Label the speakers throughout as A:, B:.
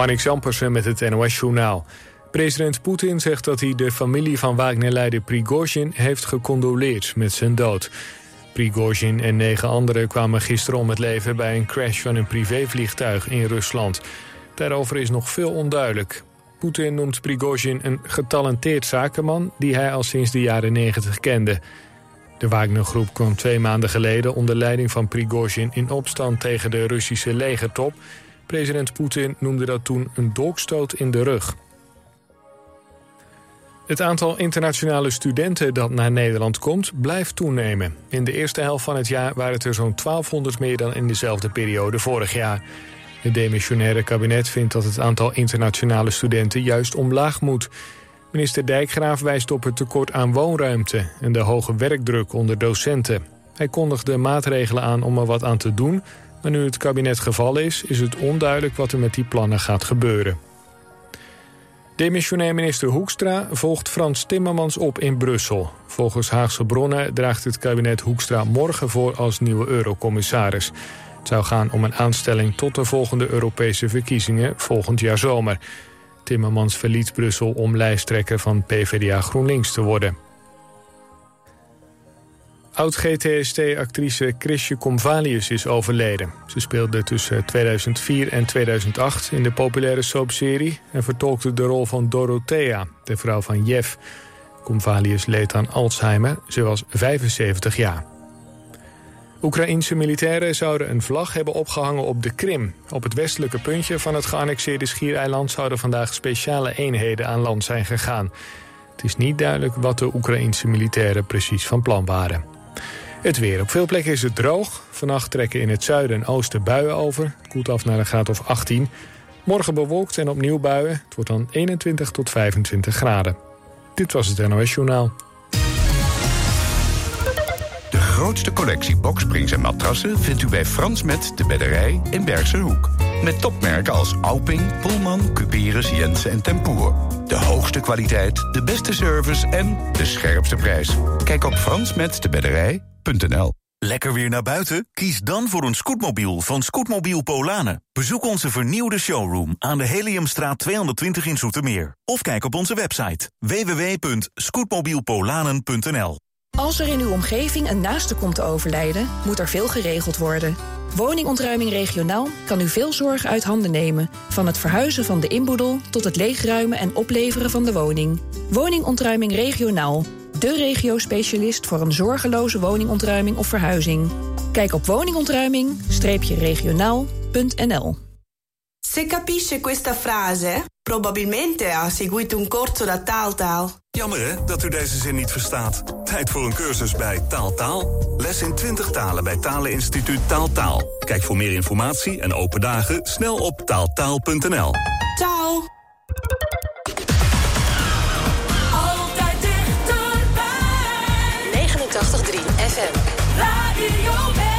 A: Marnix Ampersen met het NOS-journaal. President Poetin zegt dat hij de familie van Wagner-leider Prigozhin... heeft gecondoleerd met zijn dood. Prigozhin en negen anderen kwamen gisteren om het leven... bij een crash van een privévliegtuig in Rusland. Daarover is nog veel onduidelijk. Poetin noemt Prigozhin een getalenteerd zakenman... die hij al sinds de jaren 90 kende. De Wagner-groep kwam twee maanden geleden onder leiding van Prigozhin... in opstand tegen de Russische legertop. President Poetin noemde dat toen een dolkstoot in de rug. Het aantal internationale studenten dat naar Nederland komt, blijft toenemen. In de eerste helft van het jaar waren het er zo'n 1200 meer dan in dezelfde periode vorig jaar. Het demissionaire kabinet vindt dat het aantal internationale studenten juist omlaag moet. Minister Dijkgraaf wijst op het tekort aan woonruimte en de hoge werkdruk onder docenten. Hij kondigde maatregelen aan om er wat aan te doen, maar nu het kabinet gevallen is, is het onduidelijk wat er met die plannen gaat gebeuren. Demissionair minister Hoekstra volgt Frans Timmermans op in Brussel. Volgens Haagse bronnen draagt het kabinet Hoekstra morgen voor als nieuwe eurocommissaris. Het zou gaan om een aanstelling tot de volgende Europese verkiezingen volgend jaar zomer. Timmermans verliet Brussel om lijsttrekker van PvdA GroenLinks te worden. Oud-GTST-actrice Chrisje Comvalius is overleden. Ze speelde tussen 2004 en 2008 in de populaire soapserie... en vertolkte de rol van Dorothea, de vrouw van Jeff. Comvalius leed aan Alzheimer. Ze was 75 jaar. Oekraïense militairen zouden een vlag hebben opgehangen op de Krim. Op het westelijke puntje van het geannexeerde schiereiland... zouden vandaag speciale eenheden aan land zijn gegaan. Het is niet duidelijk wat de Oekraïense militairen precies van plan waren. Het weer. Op veel plekken is het droog. Vannacht trekken in het zuiden en oosten buien over. Koelt af naar een graad of 18. Morgen bewolkt en opnieuw buien. Het wordt dan 21 tot 25 graden. Dit was het NOS Journaal.
B: De grootste collectie boksprings en matrassen vindt u bij Frans Met de Bedderij in Bergse Hoek. Met topmerken als Alping, Pullman, Cuperus, Jensen en Tempoer. De hoogste kwaliteit, de beste service en de scherpste prijs. Kijk op fransmetdebedderij.nl
C: Lekker weer naar buiten? Kies dan voor een scootmobiel van Scootmobiel Polanen. Bezoek onze vernieuwde showroom aan de Heliumstraat 220 in Zoetermeer. Of kijk op onze website www.scootmobielpolanen.nl
D: Als er in uw omgeving een naaste komt te overlijden, moet er veel geregeld worden. Woningontruiming regionaal kan u veel zorg uit handen nemen. Van het verhuizen van de inboedel tot het leegruimen en opleveren van de woning. Woningontruiming regionaal. De regio-specialist voor een zorgeloze woningontruiming of verhuizing. Kijk op woningontruiming-regionaal.nl
E: Se capisce questa frase, probabilmente ha seguito un corso da Taaltaal.
C: Jammer hè, dat u deze zin niet verstaat. Tijd voor een cursus bij Taaltaal. Les in 20 talen bij Taleninstituut Taaltaal. Kijk voor meer informatie en open dagen snel op taaltaal.nl.
E: Ciao!
F: Altijd dichterbij.
G: 89.3 FM.
F: Radio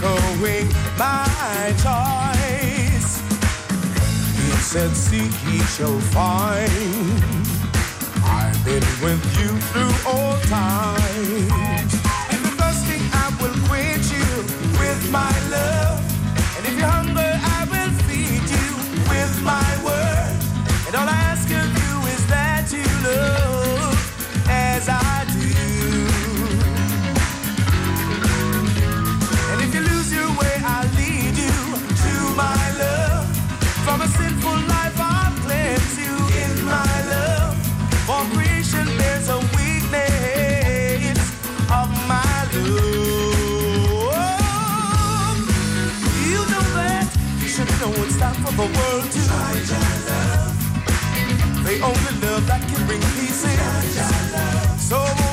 H: took my choice. He said, Seek, he shall find. I've been with you through all times. And the thirsting I will quench you with my only love that can bring peace in. So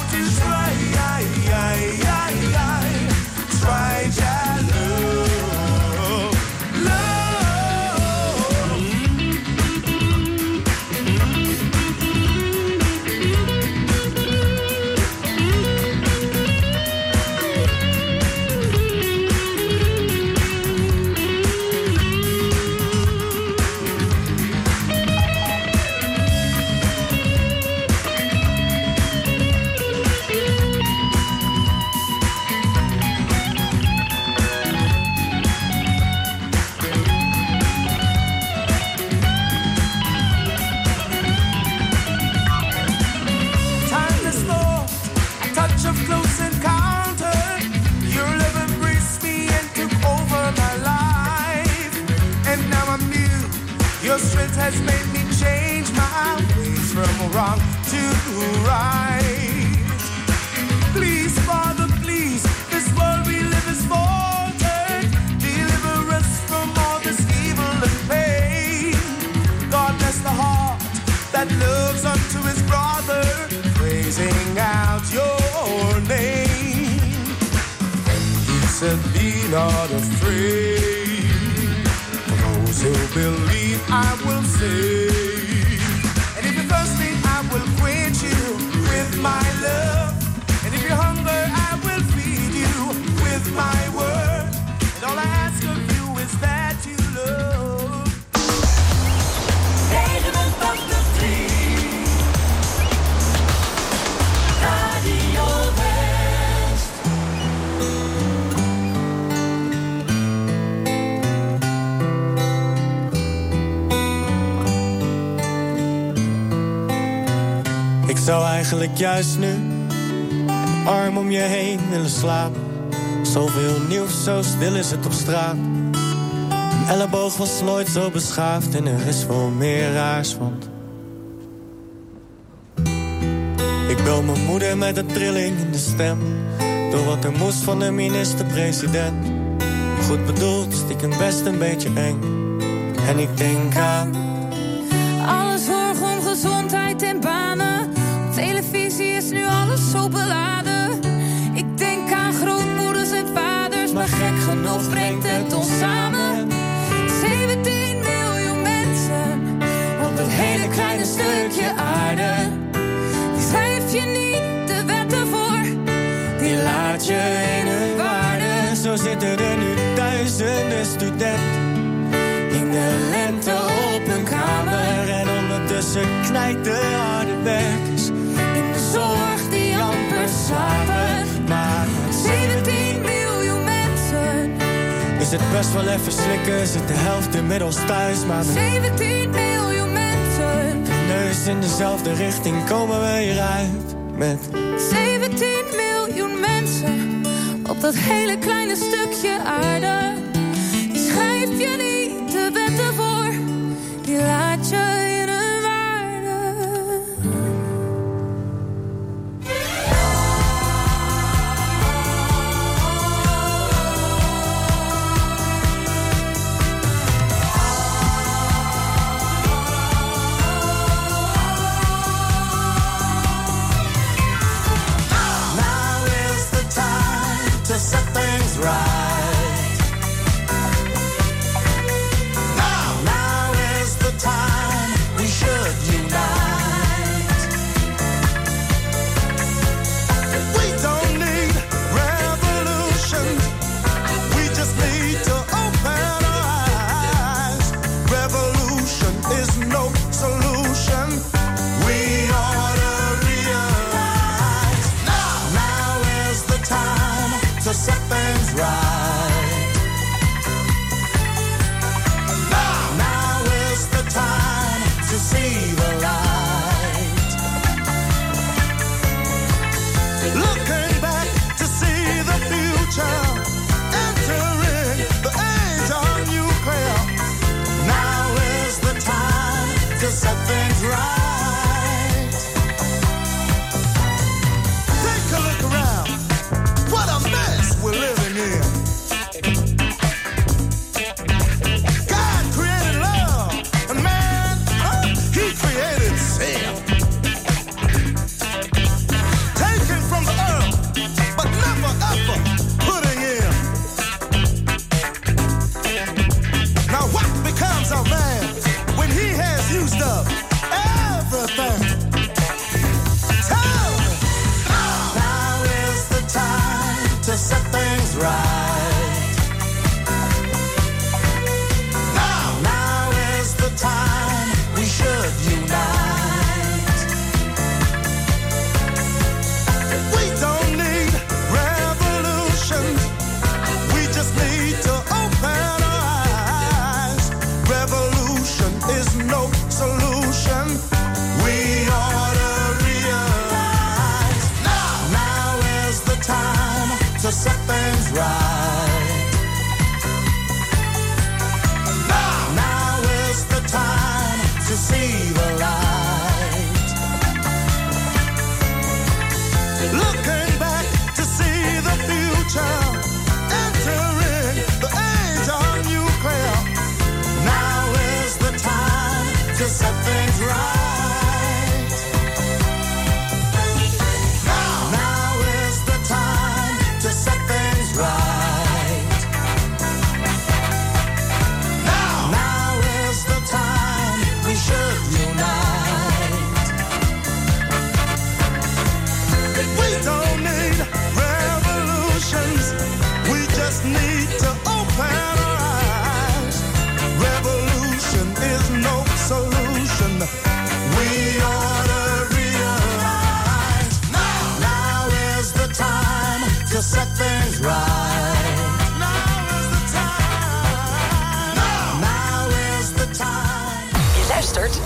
H: said, Be not afraid. For today. Deliver us from all this evil pain. God bless the heart that loves unto his brother, praising out your name. For those who believe, I will save. My word. And all I will feed you with my word. Don't ask of
I: zou eigenlijk juist nu een arm om je heen willen slapen. Zoveel nieuws, zo stil is het op straat. Een elleboog was nooit zo beschaafd en er is wel meer raars, want... Ik bel mijn moeder met een trilling in de stem. Door wat er moest van de minister-president. Goed bedoeld, stiekem best een beetje eng. En ik denk aan...
G: maar gek genoeg brengt het ons samen. 17 miljoen mensen op dat hele kleine stukje aarde. Die schrijf je niet de wetten voor, die laat je in hun waarde.
I: Zo zitten er nu duizenden studenten in de lente op hun kamer. En ondertussen knijt de harde werkers het best wel even slikken. Zit de helft inmiddels thuis, maar met
G: 17 miljoen mensen.
I: de neus in dezelfde richting komen we hieruit. Met
G: 17 miljoen mensen op dat hele kleine stukje aarde. Die schrijf je niet de wetten voor, die laat je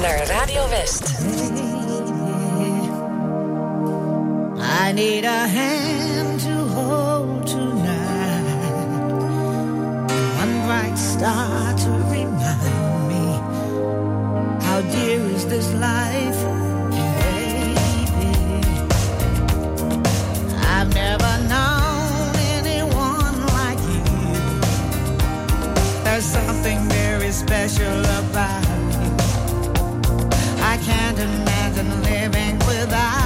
J: naar Radio West.
K: I need a hand to hold tonight. One bright star to remind me how dear is this life, baby. I've never known anyone like you. There's something very special about. Imagine living without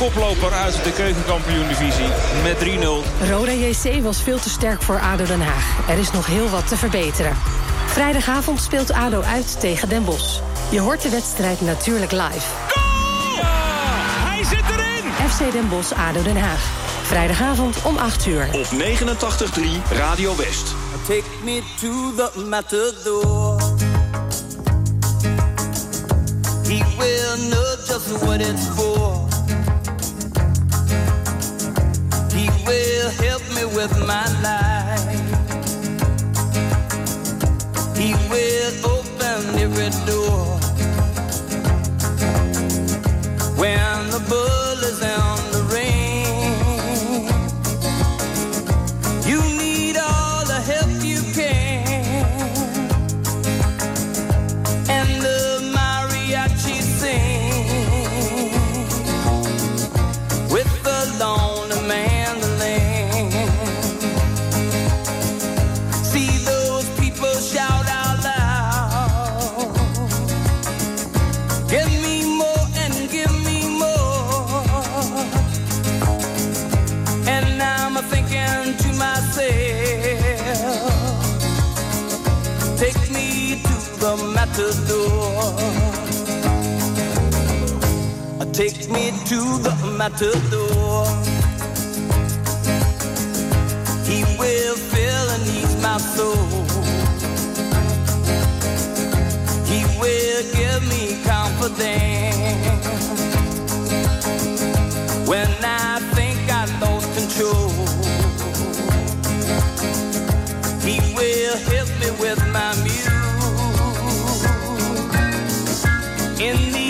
J: koploper uit de keukenkampioen-divisie met 3-0.
L: Roda JC was veel te sterk voor ADO Den Haag. Er is nog heel wat te verbeteren. Vrijdagavond speelt ADO uit tegen Den Bosch. Je hoort de wedstrijd natuurlijk live.
J: Hij zit erin!
L: FC Den Bosch ADO Den Haag. Vrijdagavond om 8 uur.
M: Op 89.3 Radio West.
N: Take me to the matador. He will know just what it's for. With my life. He will open every door. When the bull is on matador. Uh, take me to the matador. He will fill and ease my soul. He will give me confidence when I think I lost control. He will help me with my in the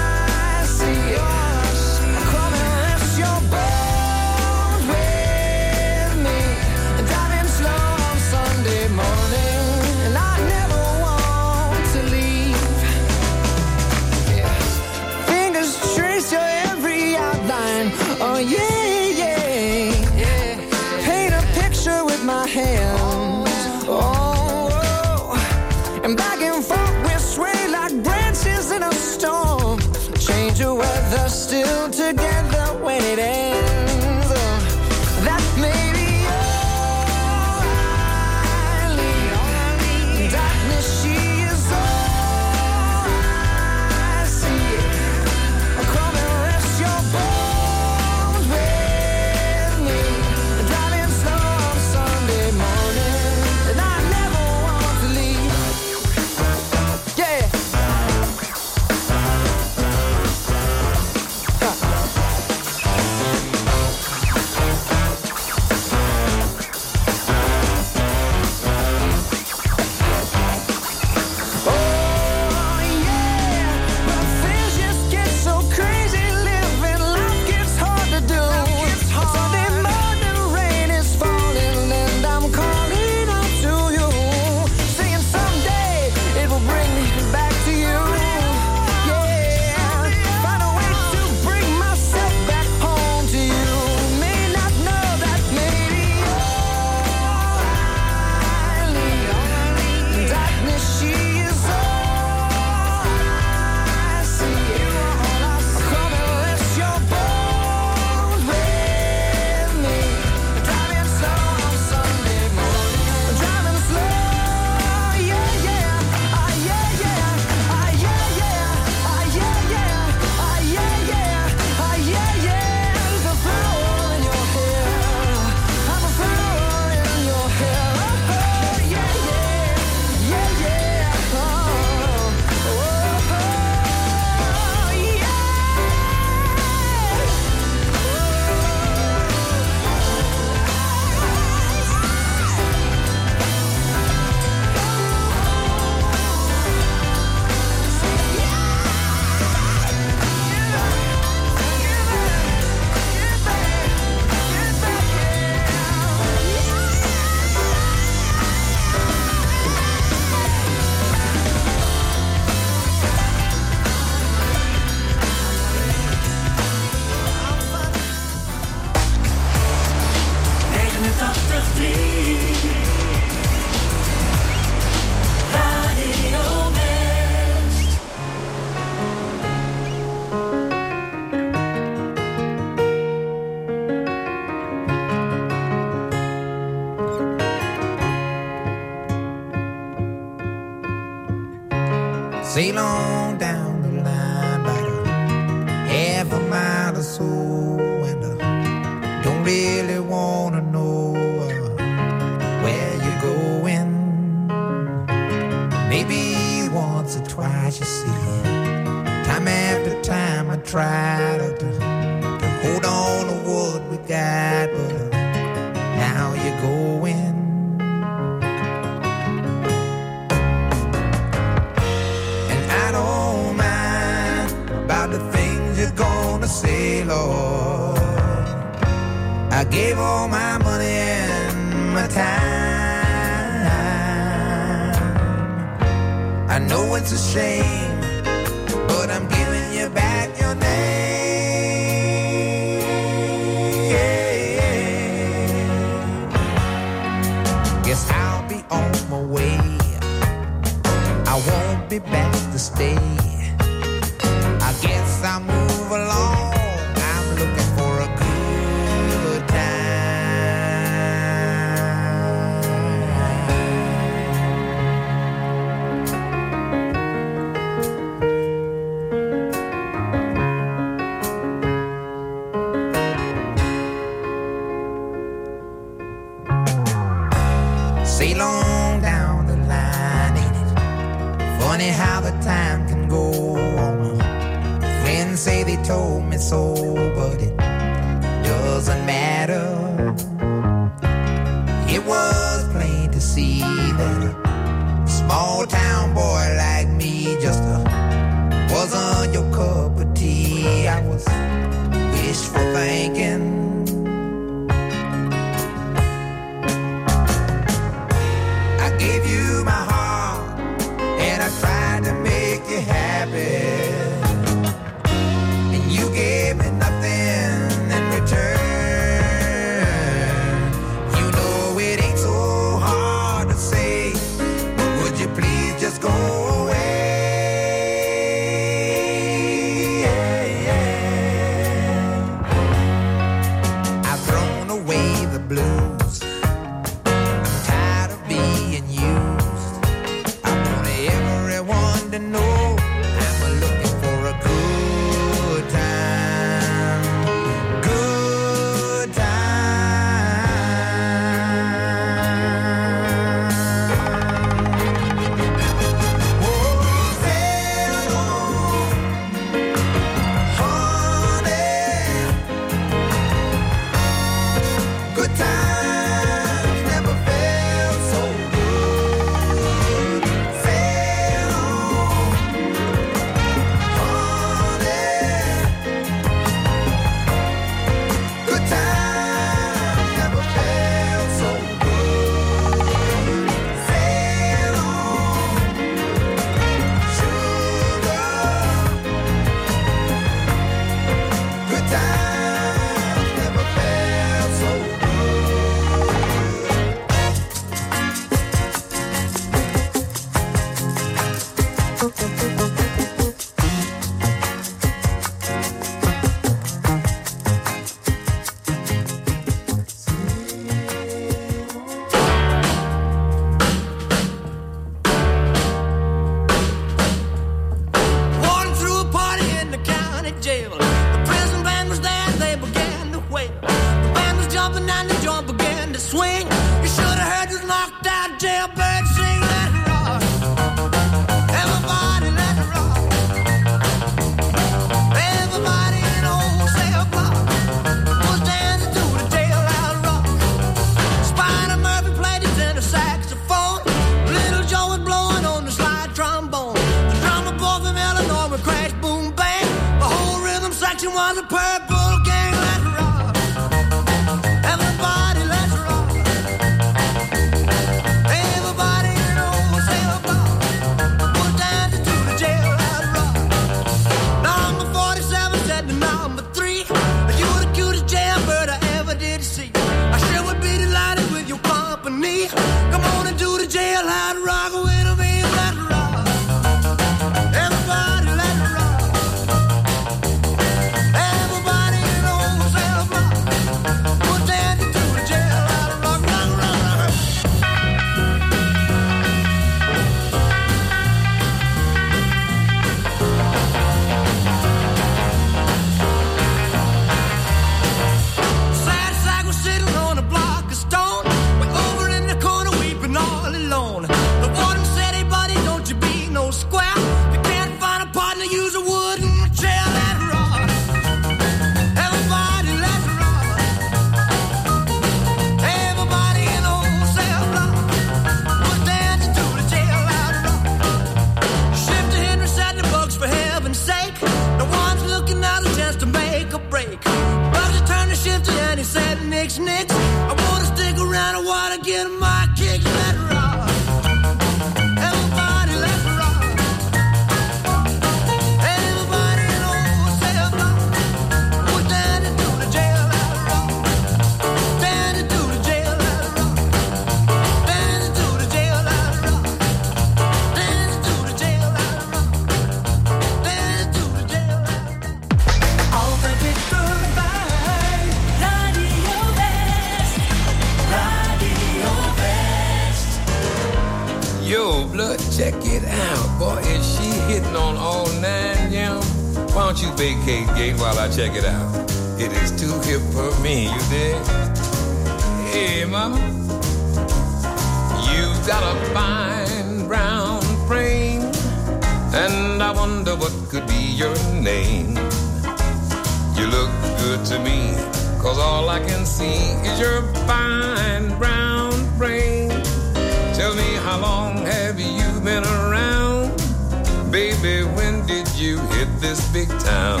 N: hit this
O: big town?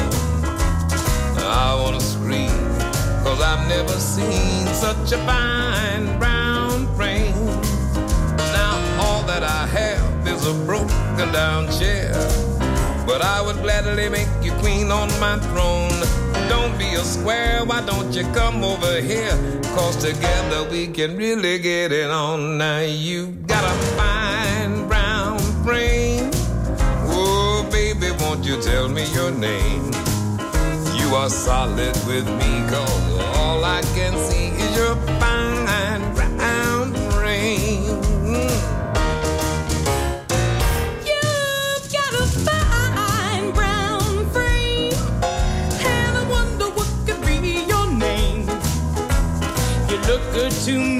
O: I wanna scream, cause I've never seen such a fine brown frame. Now all that I have is a broken down chair. But I would gladly make you queen on my throne. Don't be a square, why don't you come over here? Cause together we can really get it on. Now you got a fine brown you tell me your name? You are solid with me, cause all I can see is your fine brown frame.
F: You've got a fine brown frame, and I wonder what could be your name. You look good to me,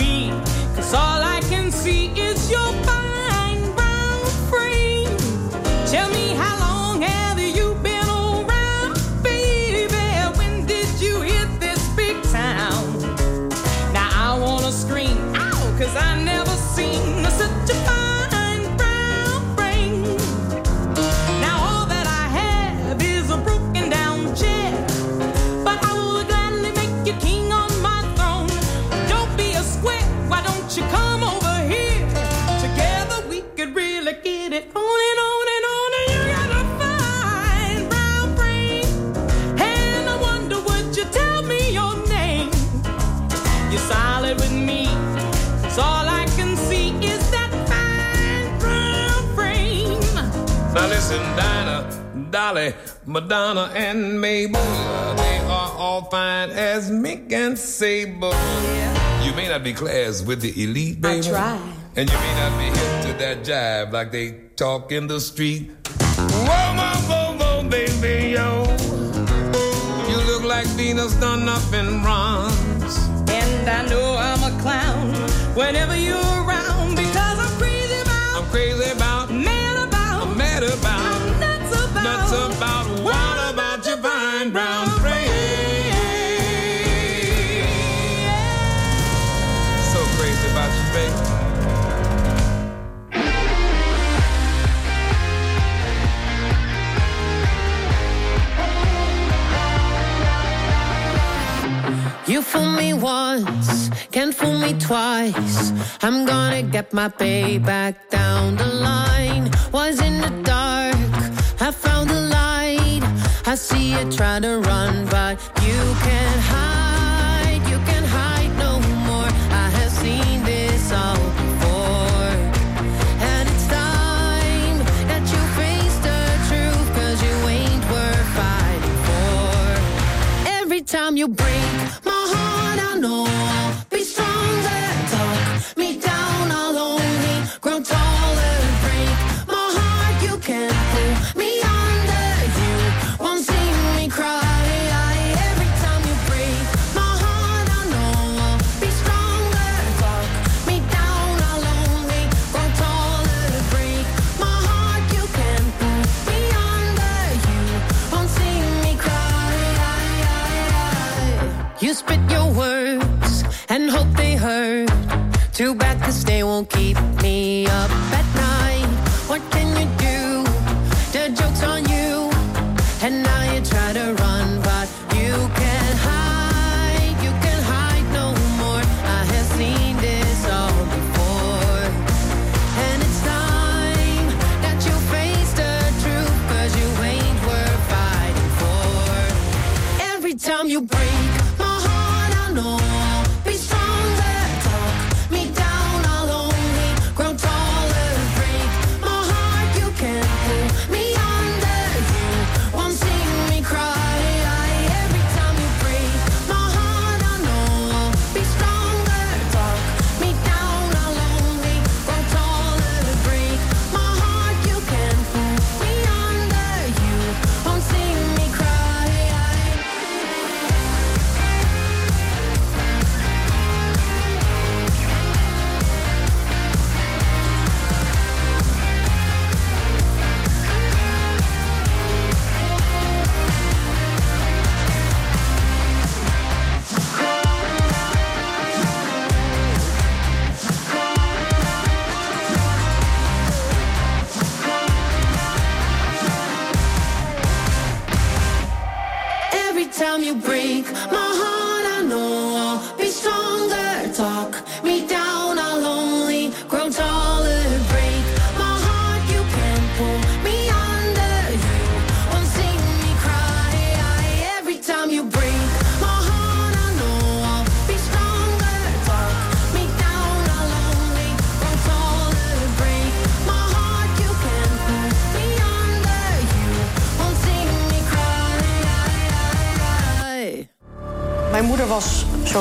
O: Dolly, Madonna, and Mabel. They are all fine as Mick and Sable. You may not be class with the elite, baby.
F: I try.
O: And you may not be hip to that jive like they talk in the street. Whoa, whoa, whoa, whoa, baby, yo. You look like Venus done up in bronze.
F: And I know I'm a clown whenever you're around because I'm crazy about,
O: I'm crazy about,
F: mad about,
O: I'm mad about,
F: nuts about,
O: what about your fine brown frame? So crazy about you, baby.
P: You fool me once, can't fool me twice. I'm gonna get my payback down the line. Was in the I found the light. I see you try to run, but you can't hide. You can't hide no more. I have seen this all before. And it's time that you face the truth, cause you ain't worth fighting for. Every time you break my heart, I know won't keep me up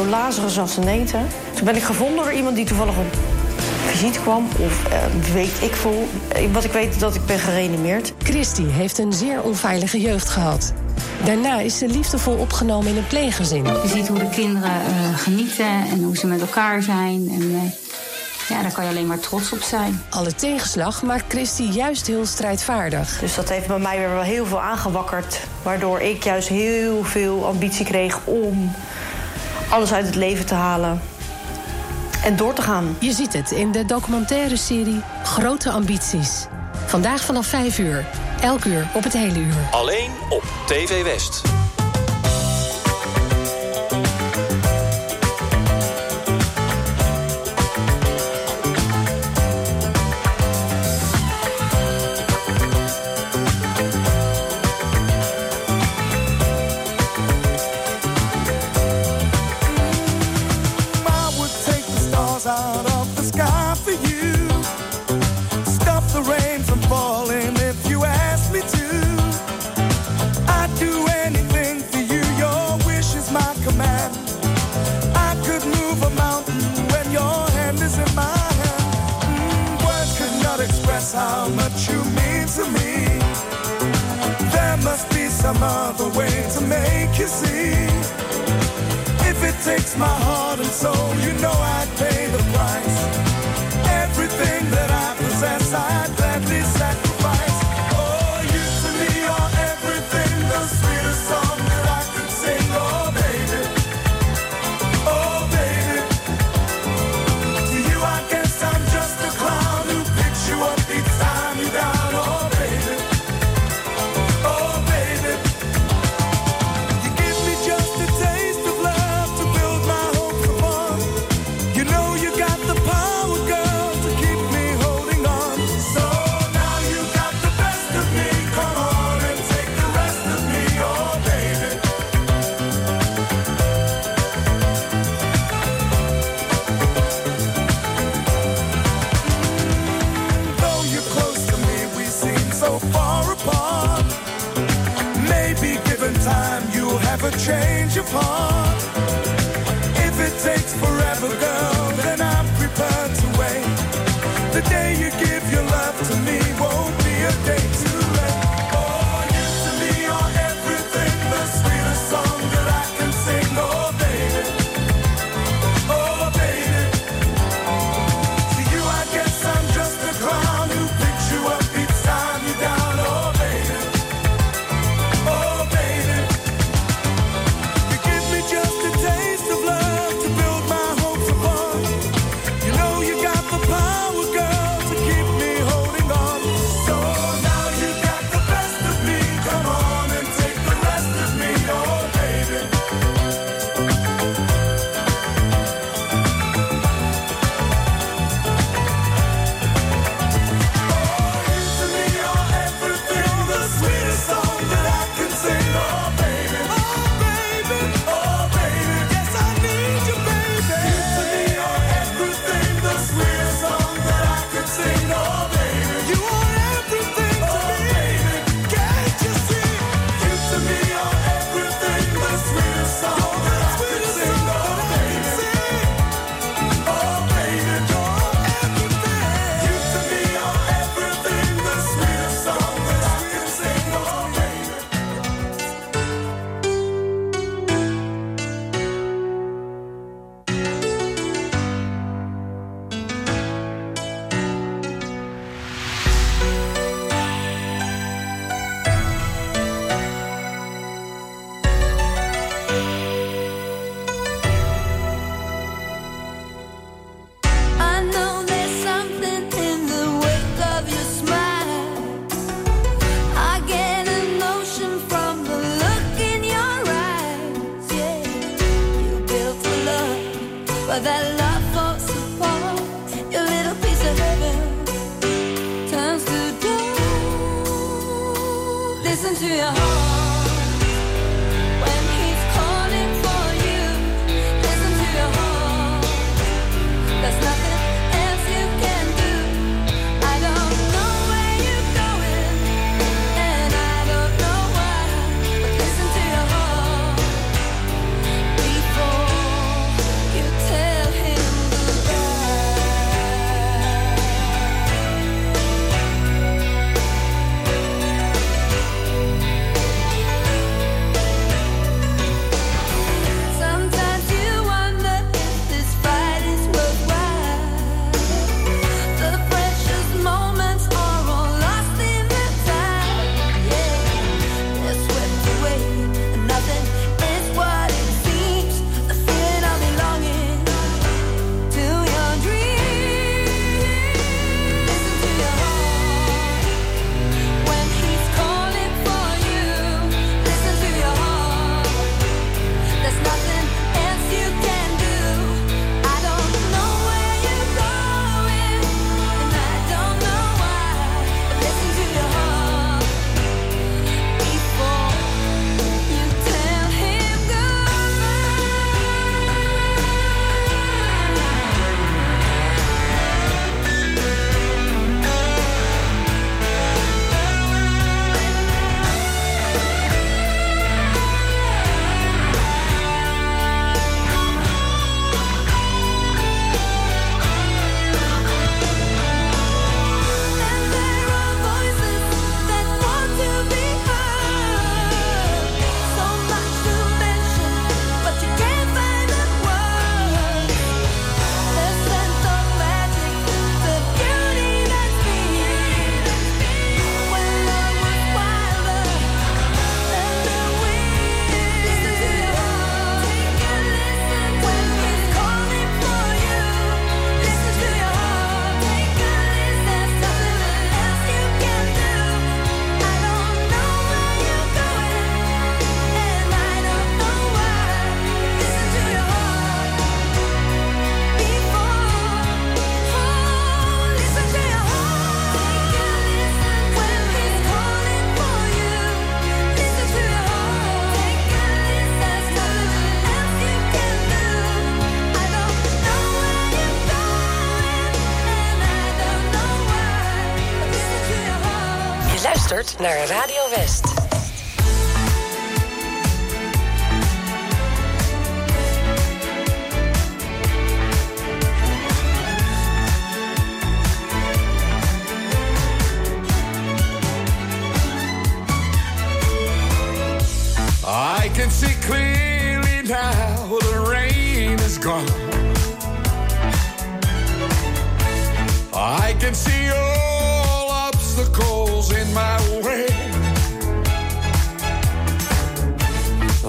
Q: zo lazerus als. Toen ben ik gevonden door iemand die toevallig op visite kwam. Of eh, weet ik veel. Eh, wat ik weet dat ik ben gereanimeerd.
L: Christy heeft een zeer onveilige jeugd gehad. Daarna is ze liefdevol opgenomen in een pleeggezin.
R: Je ziet hoe de kinderen eh, genieten en hoe ze met elkaar zijn. En, ja, daar kan je alleen maar trots op zijn.
L: Alle tegenslag maakt Christy juist heel strijdvaardig.
Q: Dus dat heeft bij mij weer wel heel veel aangewakkerd. Waardoor ik juist heel veel ambitie kreeg om alles uit het leven te halen en door te gaan.
L: Je ziet het in de documentaire serie Grote Ambities. Vandaag vanaf 5 uur. Elk uur op het hele uur.
M: Alleen op TV West.
H: kissing. If it takes my heart and soul, you know I'd pay the price. Everything that I possess, I'd gladly sacrifice.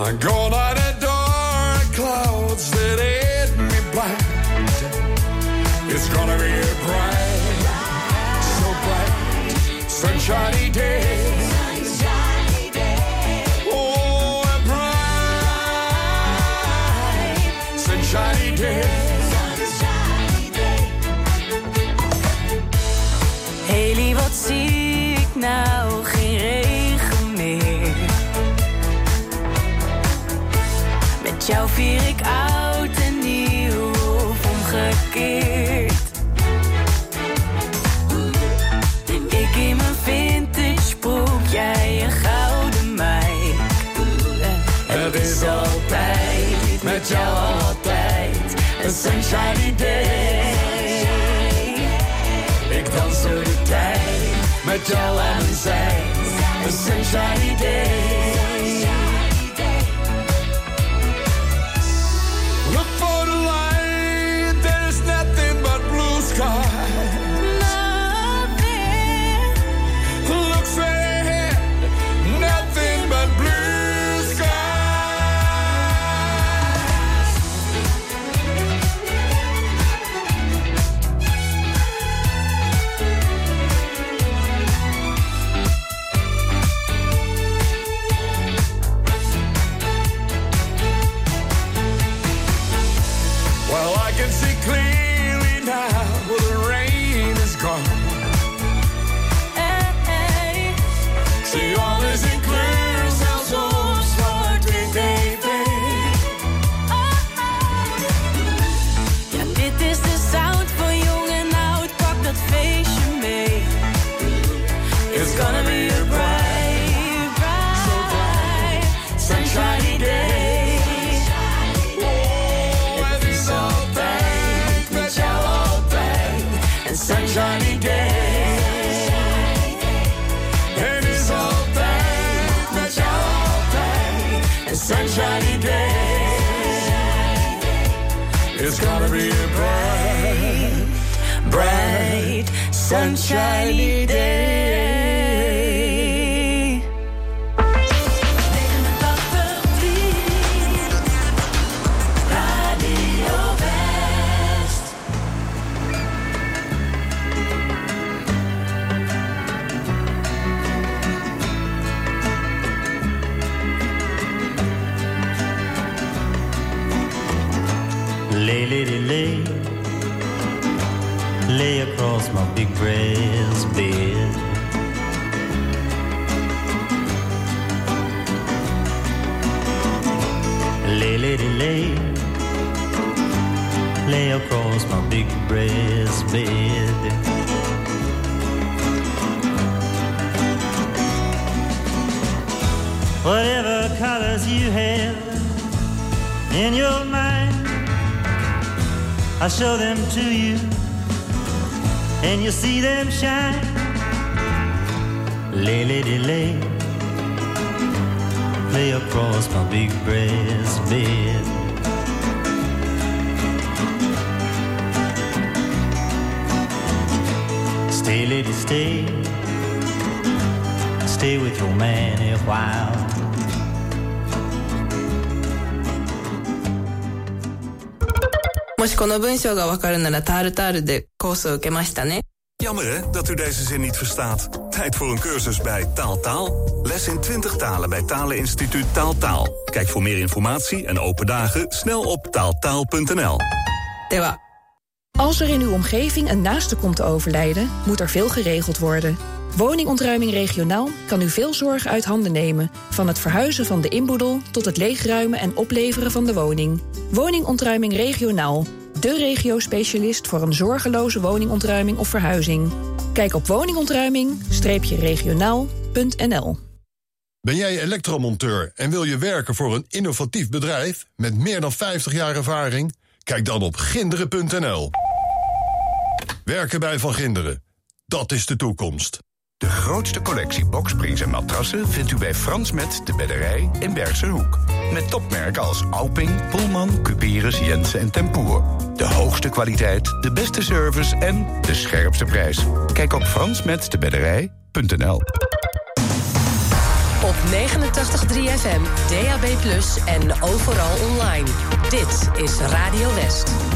H: I
F: go met jou altijd. Een sunshine day. Ik dans door de tijd. Met jou aan zij. Een sunshine day.
H: Sunshiny day.
S: In your mind. I show them to you, and you see them shine. Lay, lady, lay, lay across my big brass bed. Stay, lady, stay, stay with your man a while.
E: もしこの文章がわかるならタールタールでコースを受けましたね。
C: Jammer hè, dat u deze zin niet verstaat. Tijd voor een cursus bij Taaltaal. Les in 20 talen bij Taleninstituut Taaltaal. Kijk voor meer informatie en open dagen snel op taaltaal.nl.
E: では、
D: Als er in uw omgeving een naaste komt te overlijden, moet er veel geregeld worden. Woningontruiming regionaal kan u veel zorg uit handen nemen. Van het verhuizen van de inboedel tot het leegruimen en opleveren van de woning. Woningontruiming regionaal. De regio-specialist voor een zorgeloze woningontruiming of verhuizing. Kijk op woningontruiming-regionaal.nl
T: Ben jij elektromonteur en wil je werken voor een innovatief bedrijf met meer dan 50 jaar ervaring? Kijk dan op ginderen.nl. Werken bij Van Ginderen. Dat is de toekomst.
B: De grootste collectie boksprings en matrassen vindt u bij Frans Met de Bedderij in Bergse Hoek. Met topmerken als Alping, Pullman, Cuperus, Jensen en Tempoer. De hoogste kwaliteit, de beste service en de scherpste prijs. Kijk op fransmetdebedderij.nl
L: Op 89.3 FM, DAB+, en overal online. Dit is Radio West.